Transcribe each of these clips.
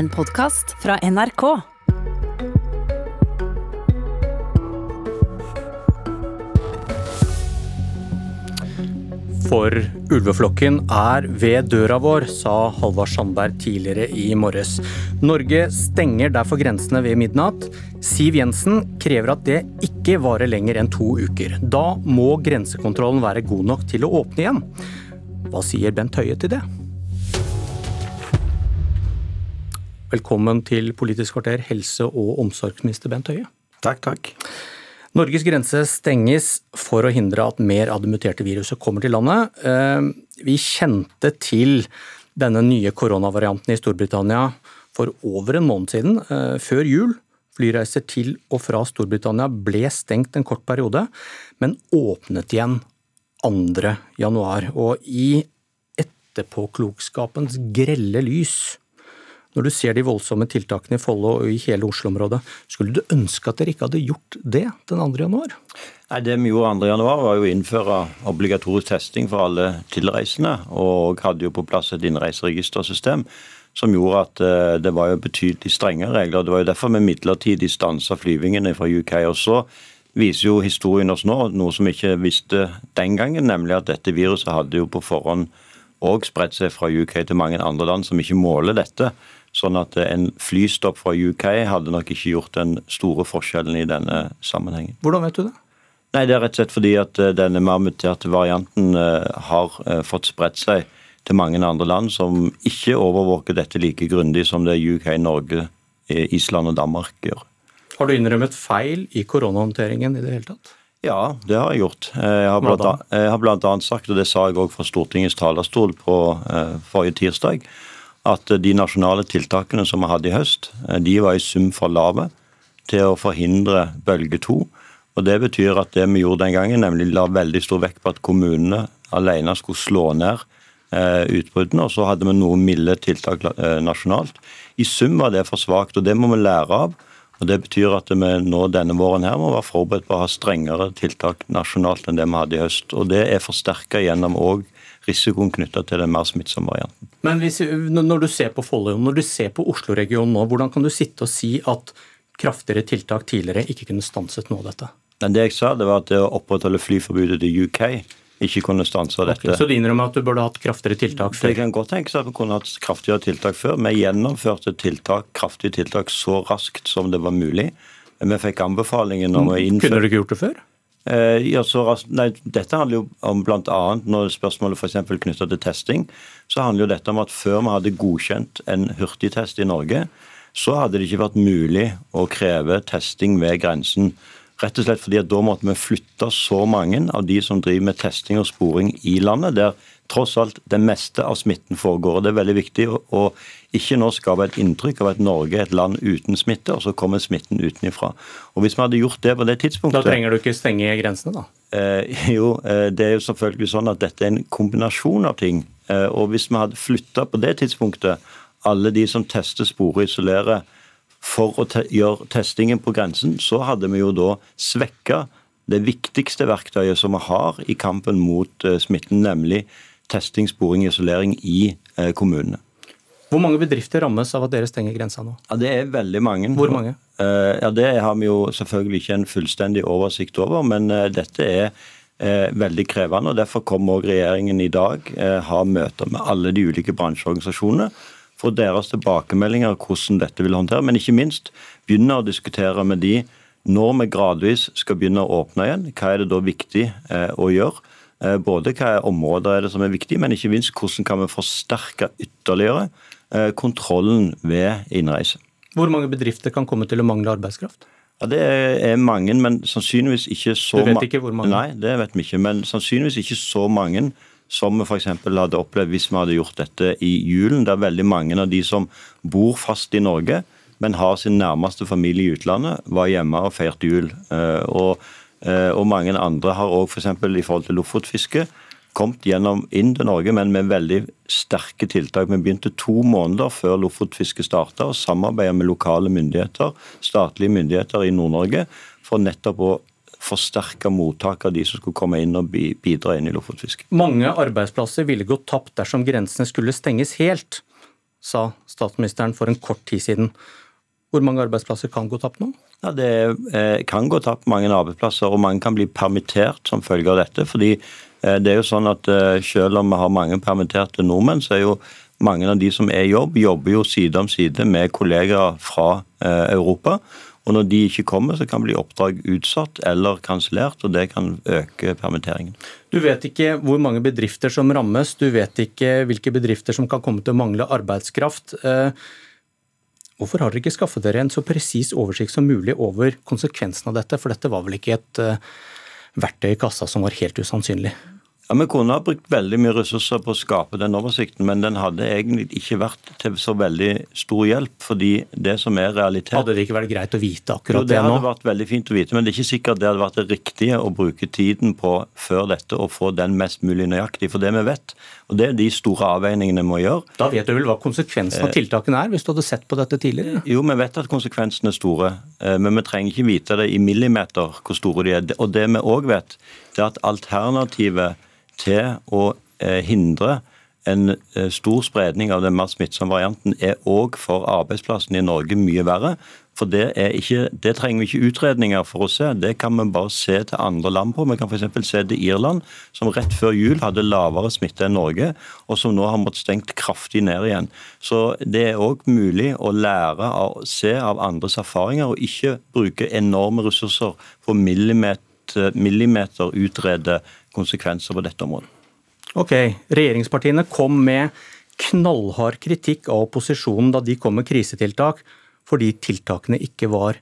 En podkast fra NRK. For ulveflokken er ved døra vår, sa Halvard Sandberg tidligere i morges. Norge stenger derfor grensene ved midnatt. Siv Jensen krever at det ikke varer lenger enn to uker. Da må grensekontrollen være god nok til å åpne igjen. Hva sier Bent Høie til det? Velkommen til Politisk kvarter, helse- og omsorgsminister Bent Høie. Takk, takk. Norges grense stenges for å hindre at mer av det muterte viruset kommer til landet. Eh, vi kjente til denne nye koronavarianten i Storbritannia for over en måned siden, eh, før jul. Flyreiser til og fra Storbritannia ble stengt en kort periode, men åpnet igjen 2. januar. Og i etterpåklokskapens grelle lys når du ser de voldsomme tiltakene i Follo og i hele Oslo-området, skulle du ønske at dere ikke hadde gjort det den 2. januar? Nei, Det vi gjorde 2. januar var jo å innføre obligatorisk testing for alle tilreisende, og hadde jo på plass et innreiseregistersystem som gjorde at eh, det var jo betydelig strengere regler. Det var jo derfor vi midlertidig stansa flyvingene fra UK. og så viser jo historien oss nå noe som vi ikke visste den gangen, nemlig at dette viruset hadde jo på forhånd òg spredt seg fra UK til mange andre land som ikke måler dette. Sånn at en flystopp fra UK hadde nok ikke gjort den store forskjellen i denne sammenhengen. Hvordan vet du det? Nei, Det er rett og slett fordi at eh, denne mer muterte varianten eh, har eh, fått spredt seg til mange andre land som ikke overvåker dette like grundig som det UK, Norge, Island og Danmark gjør. Har du innrømmet feil i koronahåndteringen i det hele tatt? Ja, det har jeg gjort. Jeg har blant, annet, jeg har blant annet sagt, og det sa jeg òg fra Stortingets talerstol på forrige tirsdag, at de nasjonale tiltakene som vi hadde i høst, de var i sum for lave til å forhindre bølge to. Og Det betyr at det vi gjorde den gangen, nemlig la veldig stor vekt på at kommunene alene skulle slå ned eh, utbruddene, og så hadde vi noen milde tiltak eh, nasjonalt. I sum var det for svakt, og det må vi lære av. Og Det betyr at vi nå denne våren her må være forberedt på å ha strengere tiltak nasjonalt enn det vi hadde i høst. Og Det er forsterka gjennom òg risikoen knytta til den mer smittsomme varianten. Men hvis, når du ser på Follo, når du ser på Oslo-regionen nå, hvordan kan du sitte og si at kraftigere tiltak tidligere ikke kunne stanset noe av dette? Men det jeg sa, det var at det å opprettholde flyforbudet til UK ikke kunne stanse dette. Okay, så du innrømmer at du burde hatt kraftigere tiltak før? Det kan godt tenkes at vi kunne hatt kraftigere tiltak før. Vi gjennomførte tiltak, kraftige tiltak så raskt som det var mulig. Vi fikk anbefalingen om å innføre Kunne du ikke gjort det før? Eh, ja, raskt, nei, Dette handler jo om bl.a. når spørsmålet f.eks. knytta til testing, så handler jo dette om at før vi hadde godkjent en hurtigtest i Norge, så hadde det ikke vært mulig å kreve testing ved grensen. Rett og slett fordi at Da måtte vi flytte så mange av de som driver med testing og sporing i landet, der tross alt det meste av smitten foregår. og Det er veldig viktig å ikke nå skape et inntrykk av at Norge er et land uten smitte, og så kommer smitten utenifra. Og Hvis vi hadde gjort det på det tidspunktet Da trenger du ikke stenge grensene, da? Eh, jo, eh, det er jo selvfølgelig sånn at dette er en kombinasjon av ting. Eh, og Hvis vi hadde flytta på det tidspunktet alle de som tester, sporer, isolerer, for å te gjøre testingen på grensen, så hadde vi jo da svekka det viktigste verktøyet som vi har i kampen mot uh, smitten, nemlig testing, sporing og isolering i uh, kommunene. Hvor mange bedrifter rammes av at dere stenger grensa nå? Ja, Det er veldig mange. Hvor mange? Uh, ja, Det har vi jo selvfølgelig ikke en fullstendig oversikt over, men dette er veldig krevende. og Derfor kommer også regjeringen i dag ha møter med alle de ulike bransjeorganisasjonene for deres tilbakemeldinger hvordan dette vil håndtere. Men ikke minst begynne å diskutere med de når vi gradvis skal begynne å åpne igjen. Hva er det da viktig eh, å gjøre? Eh, både hva er områder er det som er viktig, men ikke minst hvordan kan vi forsterke ytterligere eh, kontrollen ved innreise. Hvor mange bedrifter kan komme til å mangle arbeidskraft? Ja, Det er mange, men sannsynligvis ikke så mange. Du vet ikke hvor mange? Nei, det vet vi ikke. Men sannsynligvis ikke så mange som vi f.eks. hadde opplevd hvis vi hadde gjort dette i julen, der veldig mange av de som bor fast i Norge, men har sin nærmeste familie i utlandet, var hjemme og feirte jul. Eh, og, og mange andre har òg f.eks. For i forhold til lofotfiske kommet gjennom inn til Norge, men med veldig sterke tiltak. Vi begynte to måneder før lofotfisket starta, og samarbeida med lokale myndigheter, statlige myndigheter i Nord-Norge, for nettopp å forsterke mottak av de som skulle komme inn og bidra inn i lofotfisket. Mange arbeidsplasser ville gått tapt dersom grensene skulle stenges helt. sa statsministeren for en kort tid siden. Hvor mange arbeidsplasser kan gå tapt nå? Ja, Det eh, kan gå tapt mange arbeidsplasser, og mange kan bli permittert som følge av dette. fordi eh, det er jo sånn at eh, Selv om vi har mange permitterte nordmenn, så er jo mange av de som er i jobb, jobber jo side om side med kollegaer fra Europa. Og Når de ikke kommer, så kan bli oppdrag utsatt eller kansellert, og det kan øke permitteringen. Du vet ikke hvor mange bedrifter som rammes, du vet ikke hvilke bedrifter som kan komme til å mangle arbeidskraft. Hvorfor har dere ikke skaffet dere en så presis oversikt som mulig over konsekvensen av dette? For dette var vel ikke et uh, verktøy i kassa som var helt usannsynlig? Ja, Vi kunne ha brukt veldig mye ressurser på å skape den oversikten, men den hadde egentlig ikke vært til så veldig stor hjelp. fordi det som er realitet... Hadde det ikke vært greit å vite akkurat det, det nå? Det hadde vært veldig fint å vite, men det er ikke sikkert det hadde vært det riktige å bruke tiden på før dette og få den mest mulig nøyaktig. For det vi vet, og det er de store avveiningene vi må gjøre Da vet du vel hva konsekvensen av tiltakene er, hvis du hadde sett på dette tidligere? Jo, vi vet at konsekvensene er store, eh, men vi trenger ikke vite det i millimeter hvor store de er. Og det vi òg vet, det er at alternativet til å eh, hindre en eh, stor spredning av den mer smittsomme varianten er òg for arbeidsplassene i Norge mye verre. For det, ikke, det, trenger vi ikke utredninger for å se, det kan vi bare se til andre land på. Vi kan f.eks. se til Irland, som rett før jul hadde lavere smitte enn Norge, og som nå har måttet stengt kraftig ned igjen. Så det er òg mulig å lære å se av andres erfaringer, og ikke bruke enorme ressurser på millimeter, millimeter utrede konsekvenser på dette området. Ok, Regjeringspartiene kom med knallhard kritikk av opposisjonen da de kom med krisetiltak, fordi tiltakene ikke var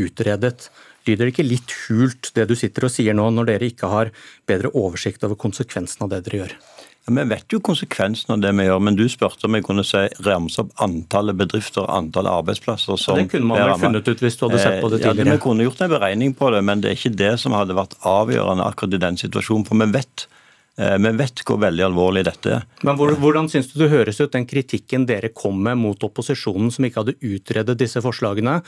utredet. Lyder det ikke litt hult det du sitter og sier nå, når dere ikke har bedre oversikt over konsekvensen av det dere gjør? Ja, vi vet jo konsekvensen av det vi gjør, men du spurte om jeg kunne si, ramse opp antallet bedrifter og antallet arbeidsplasser som ja, Det kunne man vel funnet ut hvis du hadde sett på det tidligere? Ja, Vi kunne gjort en beregning på det, men det er ikke det som hadde vært avgjørende akkurat i den situasjonen. For vi vet eh, vi vet hvor veldig alvorlig dette er. Men Hvordan synes du det høres ut, den kritikken dere kom med mot opposisjonen, som ikke hadde utredet disse forslagene?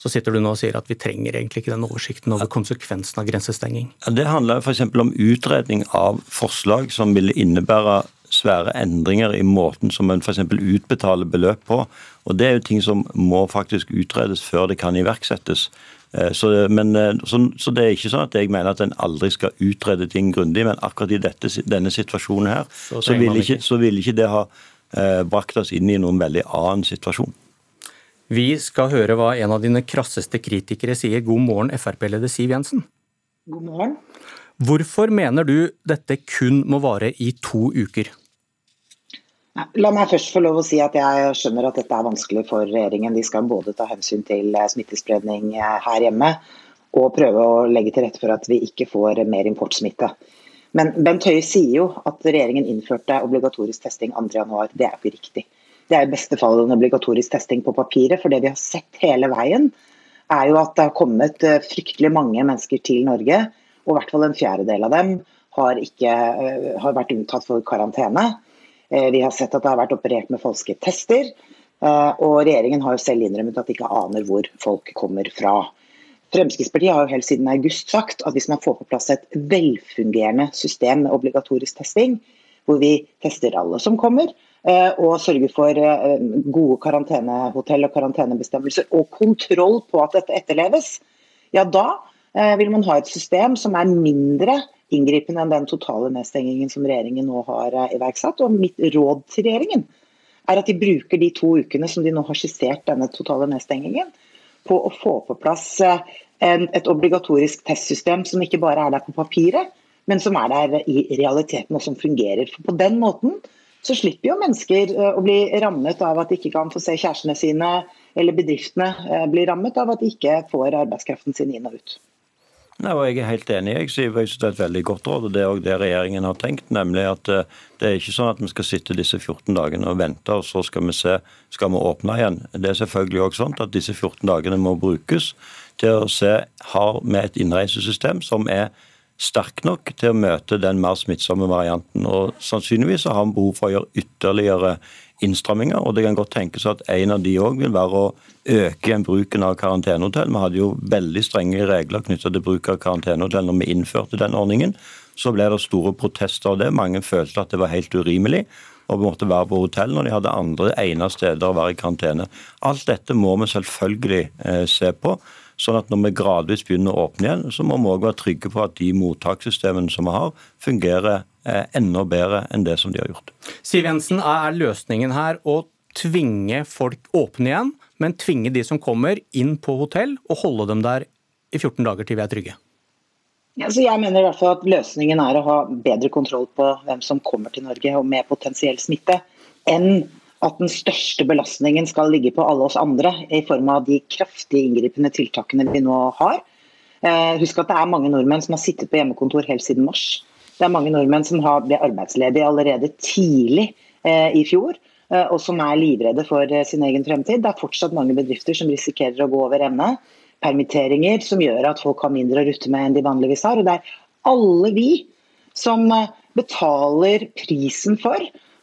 Så sitter du nå og sier at vi trenger egentlig ikke den oversikten over konsekvensen av grensestenging. Det handler f.eks. om utredning av forslag som ville innebære svære endringer i måten som en f.eks. utbetaler beløp på. Og Det er jo ting som må faktisk utredes før det kan iverksettes. Eh, så, men, eh, så, så, det er ikke sånn at jeg mener at en aldri skal utrede ting grundig, men akkurat i dette, denne situasjonen her, så, så, vil ikke, så, vil ikke, det ha eh, brakt oss inn i noen veldig annen situasjon. Vi skal høre hva en av dine krasseste kritikere sier. God morgen, Frp-leder Siv Jensen. God morgen. Hvorfor mener du dette kun må vare i to uker? La meg først få lov å si at jeg skjønner at dette er vanskelig for regjeringen. De skal både ta hensyn til eh, smittespredning eh, her hjemme og prøve å legge til rette for at vi ikke får mer importsmitte. Men Bent Høie sier jo at regjeringen innførte obligatorisk testing 2.1. Det er ikke riktig. Det er i beste fall en obligatorisk testing på papiret. For det vi har sett hele veien, er jo at det har kommet eh, fryktelig mange mennesker til Norge. Og i hvert fall en fjerdedel av dem har, ikke, har vært unntatt for karantene. Eh, vi har sett at det har vært operert med falske tester. Og regjeringen har jo selv innrømmet at de ikke aner hvor folk kommer fra. Fremskrittspartiet har jo helt siden august sagt at hvis man får på plass et velfungerende system med obligatorisk testing, hvor vi tester alle som kommer, Eh, og sørger for eh, gode karantenehotell og karantenebestemmelser og kontroll på at dette etterleves, ja da eh, vil man ha et system som er mindre inngripende enn den totale nedstengingen som regjeringen nå har iverksatt. Og mitt råd til regjeringen er at de bruker de to ukene som de nå har skissert denne totale nedstengingen, på å få på plass en, et obligatorisk testsystem som ikke bare er der på papiret, men som er der i realiteten og som fungerer. For på den måten så slipper jo mennesker eh, å bli rammet av at de ikke kan få se kjærestene sine, eller bedriftene eh, blir rammet av at de ikke får arbeidskraften sin inn og ut. Nei, og Jeg er helt enig. Jeg synes det er et veldig godt råd. og Det er også det regjeringen har tenkt. nemlig at eh, Det er ikke sånn at vi skal sitte disse 14 dagene og vente, og så skal vi se skal vi åpne igjen. Det er selvfølgelig også sånn at disse 14 dagene må brukes til å se har vi et innreisesystem som er sterk nok til å møte den mer smittsomme varianten. og Sannsynligvis har vi behov for å gjøre ytterligere innstramminger. og Det kan godt tenkes at en av de òg vil være å øke bruken av karantenehotell. Vi hadde jo veldig strenge regler knyttet til bruk av karantenehotell når vi innførte den ordningen. Så ble det store protester av det. Mange følte at det var helt urimelig. Og måtte være på hotell når de hadde andre egnet steder å være i karantene. Alt dette må vi selvfølgelig eh, se på. Sånn at når vi gradvis begynner å åpne igjen, så må vi òg være trygge på at de mottakssystemene som vi har, fungerer eh, enda bedre enn det som de har gjort. Siv Jensen, er løsningen her å tvinge folk åpne igjen, men tvinge de som kommer inn på hotell og holde dem der i 14 dager til vi er trygge? Ja, jeg mener i hvert fall at Løsningen er å ha bedre kontroll på hvem som kommer til Norge og med potensiell smitte, enn at den største belastningen skal ligge på alle oss andre i form av de kraftige inngripende tiltakene vi nå har. Eh, husk at det er mange nordmenn som har sittet på hjemmekontor helt siden mars. Det er mange nordmenn som har ble arbeidsledige allerede tidlig eh, i fjor, eh, og som er livredde for sin egen fremtid. Det er fortsatt mange bedrifter som risikerer å gå over ende permitteringer som gjør at folk har mindre å rutte med enn de vanligvis har. Og det er alle vi som eh, betaler prisen for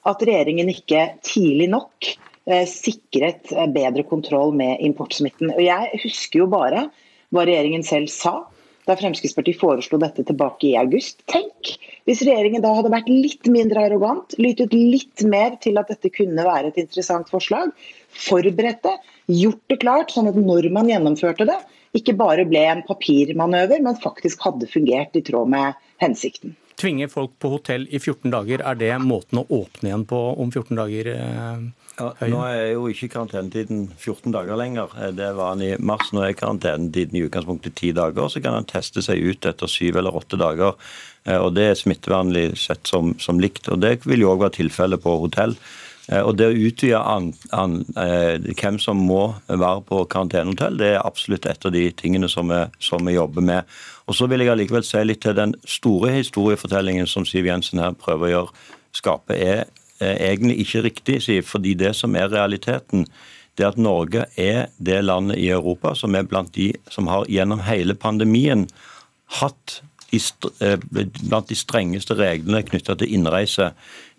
at regjeringen ikke tidlig nok eh, sikret eh, bedre kontroll med importsmitten. Og Jeg husker jo bare hva regjeringen selv sa da Fremskrittspartiet foreslo dette tilbake i august. Tenk hvis regjeringen da hadde vært litt mindre arrogant, lyttet litt mer til at dette kunne være et interessant forslag, forberedt det, gjort det klart, sånn at når man gjennomførte det, ikke bare ble en papirmanøver, men faktisk hadde fungert i tråd med hensikten. Tvinge folk på hotell i 14 dager, er det måten å åpne igjen på om 14 dager? Eh, ja, nå er jo ikke karantenetiden 14 dager lenger. Eh, det var den i mars. Nå er karantenetiden i utgangspunktet 10 dager. Så kan han teste seg ut etter 7 eller 8 dager. Eh, og Det er smittevernlig sett som, som likt. og Det vil jo òg være tilfellet på hotell. Eh, og Det å utvide an, an, eh, hvem som må være på karantenehotell, det er absolutt et av de tingene som vi, som vi jobber med. Og Så vil jeg allikevel si litt til den store historiefortellingen som Siv Jensen her prøver å gjøre, skape, er, er egentlig ikke riktig, Siv. Fordi det som er realiteten, det er at Norge er det landet i Europa som er blant de som har gjennom hele pandemien hatt de, eh, blant de strengeste reglene knytta til innreise.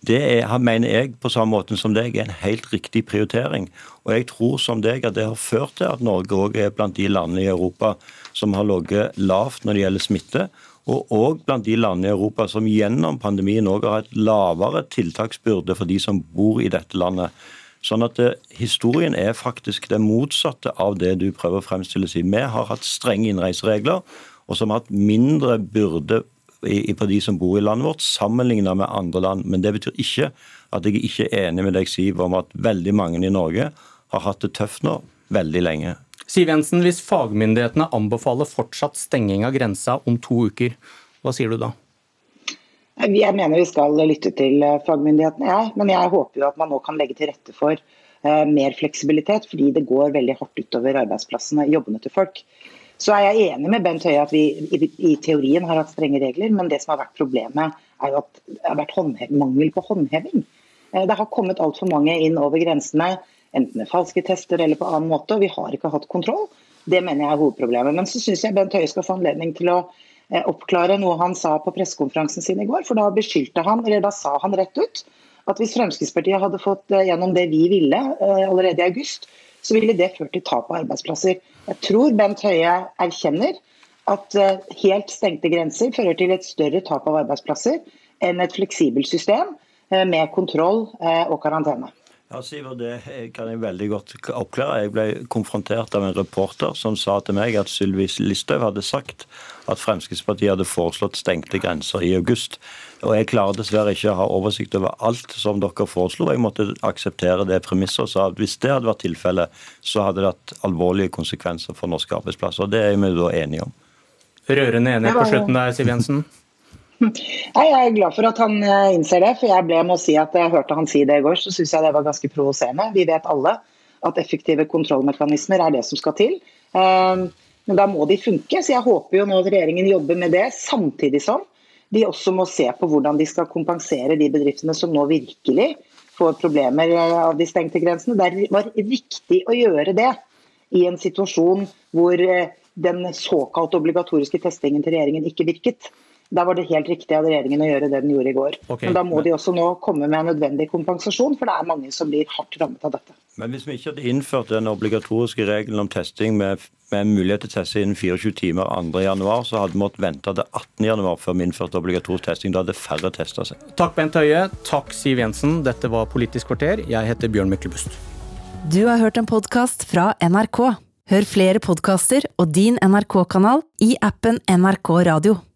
Det er, mener jeg på samme måte som deg er en helt riktig prioritering. Og jeg tror som deg at det har ført til at Norge òg er blant de landene i Europa som har ligget lavt når det gjelder smitte. Og òg blant de landene i Europa som gjennom pandemien òg har et lavere tiltaksbyrde for de som bor i dette landet. Sånn at det, Historien er faktisk det motsatte av det du prøver å fremstille. Vi har hatt strenge innreiseregler og som har hatt mindre byrde på de som bor i landet vårt, sammenlignet med andre land. Men det betyr ikke at jeg ikke er enig med deg, Siv, om at veldig mange i Norge har hatt det tøft nå veldig lenge. Siv Jensen, hvis fagmyndighetene anbefaler fortsatt stenging av grensa om to uker, hva sier du da? Jeg mener vi skal lytte til eh, fagmyndighetene, ja. men jeg håper jo at man nå kan legge til rette for uh, mer fleksibilitet, fordi det går veldig hardt utover arbeidsplassene, jobbene til folk. Så er jeg enig med Bent Høie at vi i, i, teorien har hatt strenge regler, men det som har vært problemet, er jo at det har vært mangel på håndheving. Eh, det har kommet altfor mange inn over grensene, enten med falske tester eller på annen måte, og vi har ikke hatt kontroll. Det mener jeg er hovedproblemet. Men så syns jeg Bent Høie skal få anledning til å eh, oppklare noe han sa på pressekonferansen sin i går. For da beskyldte han, eller da sa han rett ut, at hvis Fremskrittspartiet hadde fått eh, gjennom det vi ville allerede i august, så ville det ført til tap av arbeidsplasser. Jeg tror Bent Høie erkjenner at eh, helt stengte grenser fører til et større tap av arbeidsplasser enn et fleksibelt system eh, med kontroll eh, og karantene. Ja, Siver, Det kan jeg veldig godt oppklare. Jeg ble konfrontert av en reporter som sa til meg at Sylvi Listhaug hadde sagt at Fremskrittspartiet hadde foreslått stengte grenser i august. Og Jeg klarer dessverre ikke å ha oversikt over alt som dere foreslo. Jeg måtte akseptere det premisset og sa at hvis det hadde vært tilfellet, så hadde det hatt alvorlige konsekvenser for norske arbeidsplasser. og Det er vi da enige om. Rørende enighet på slutten der, Siv Jensen? Nei, Jeg er glad for at han eh, innser det. for Jeg ble med å si at jeg hørte han si det i går, så syns jeg det var ganske provoserende. Vi vet alle at effektive kontrollmekanismer er det som skal til. Ehm, men da må de funke. Så jeg håper jo nå at regjeringen jobber med det, samtidig som de også må se på hvordan de skal kompensere de bedriftene som nå virkelig får problemer av de stengte grensene. Det var riktig å gjøre det i en situasjon hvor eh, den såkalt obligatoriske testingen til regjeringen ikke virket. Da var det helt riktig av regjeringen å gjøre det den gjorde i går. Okay. Men da må de også nå komme med en nødvendig kompensasjon, for det er mange som blir hardt rammet av dette. Men hvis vi ikke hadde innført den obligatoriske regelen om testing med, med mulighet til å teste innen 24 timer 2.1, så hadde vi måttet vente til 18.1 før vi innførte obligatorisk testing. Da hadde færre testa seg. Takk Bent Høie, takk Siv Jensen. Dette var Politisk kvarter. Jeg heter Bjørn Myklebust. Du har hørt en podkast fra NRK. Hør flere podkaster og din NRK-kanal i appen NRK Radio.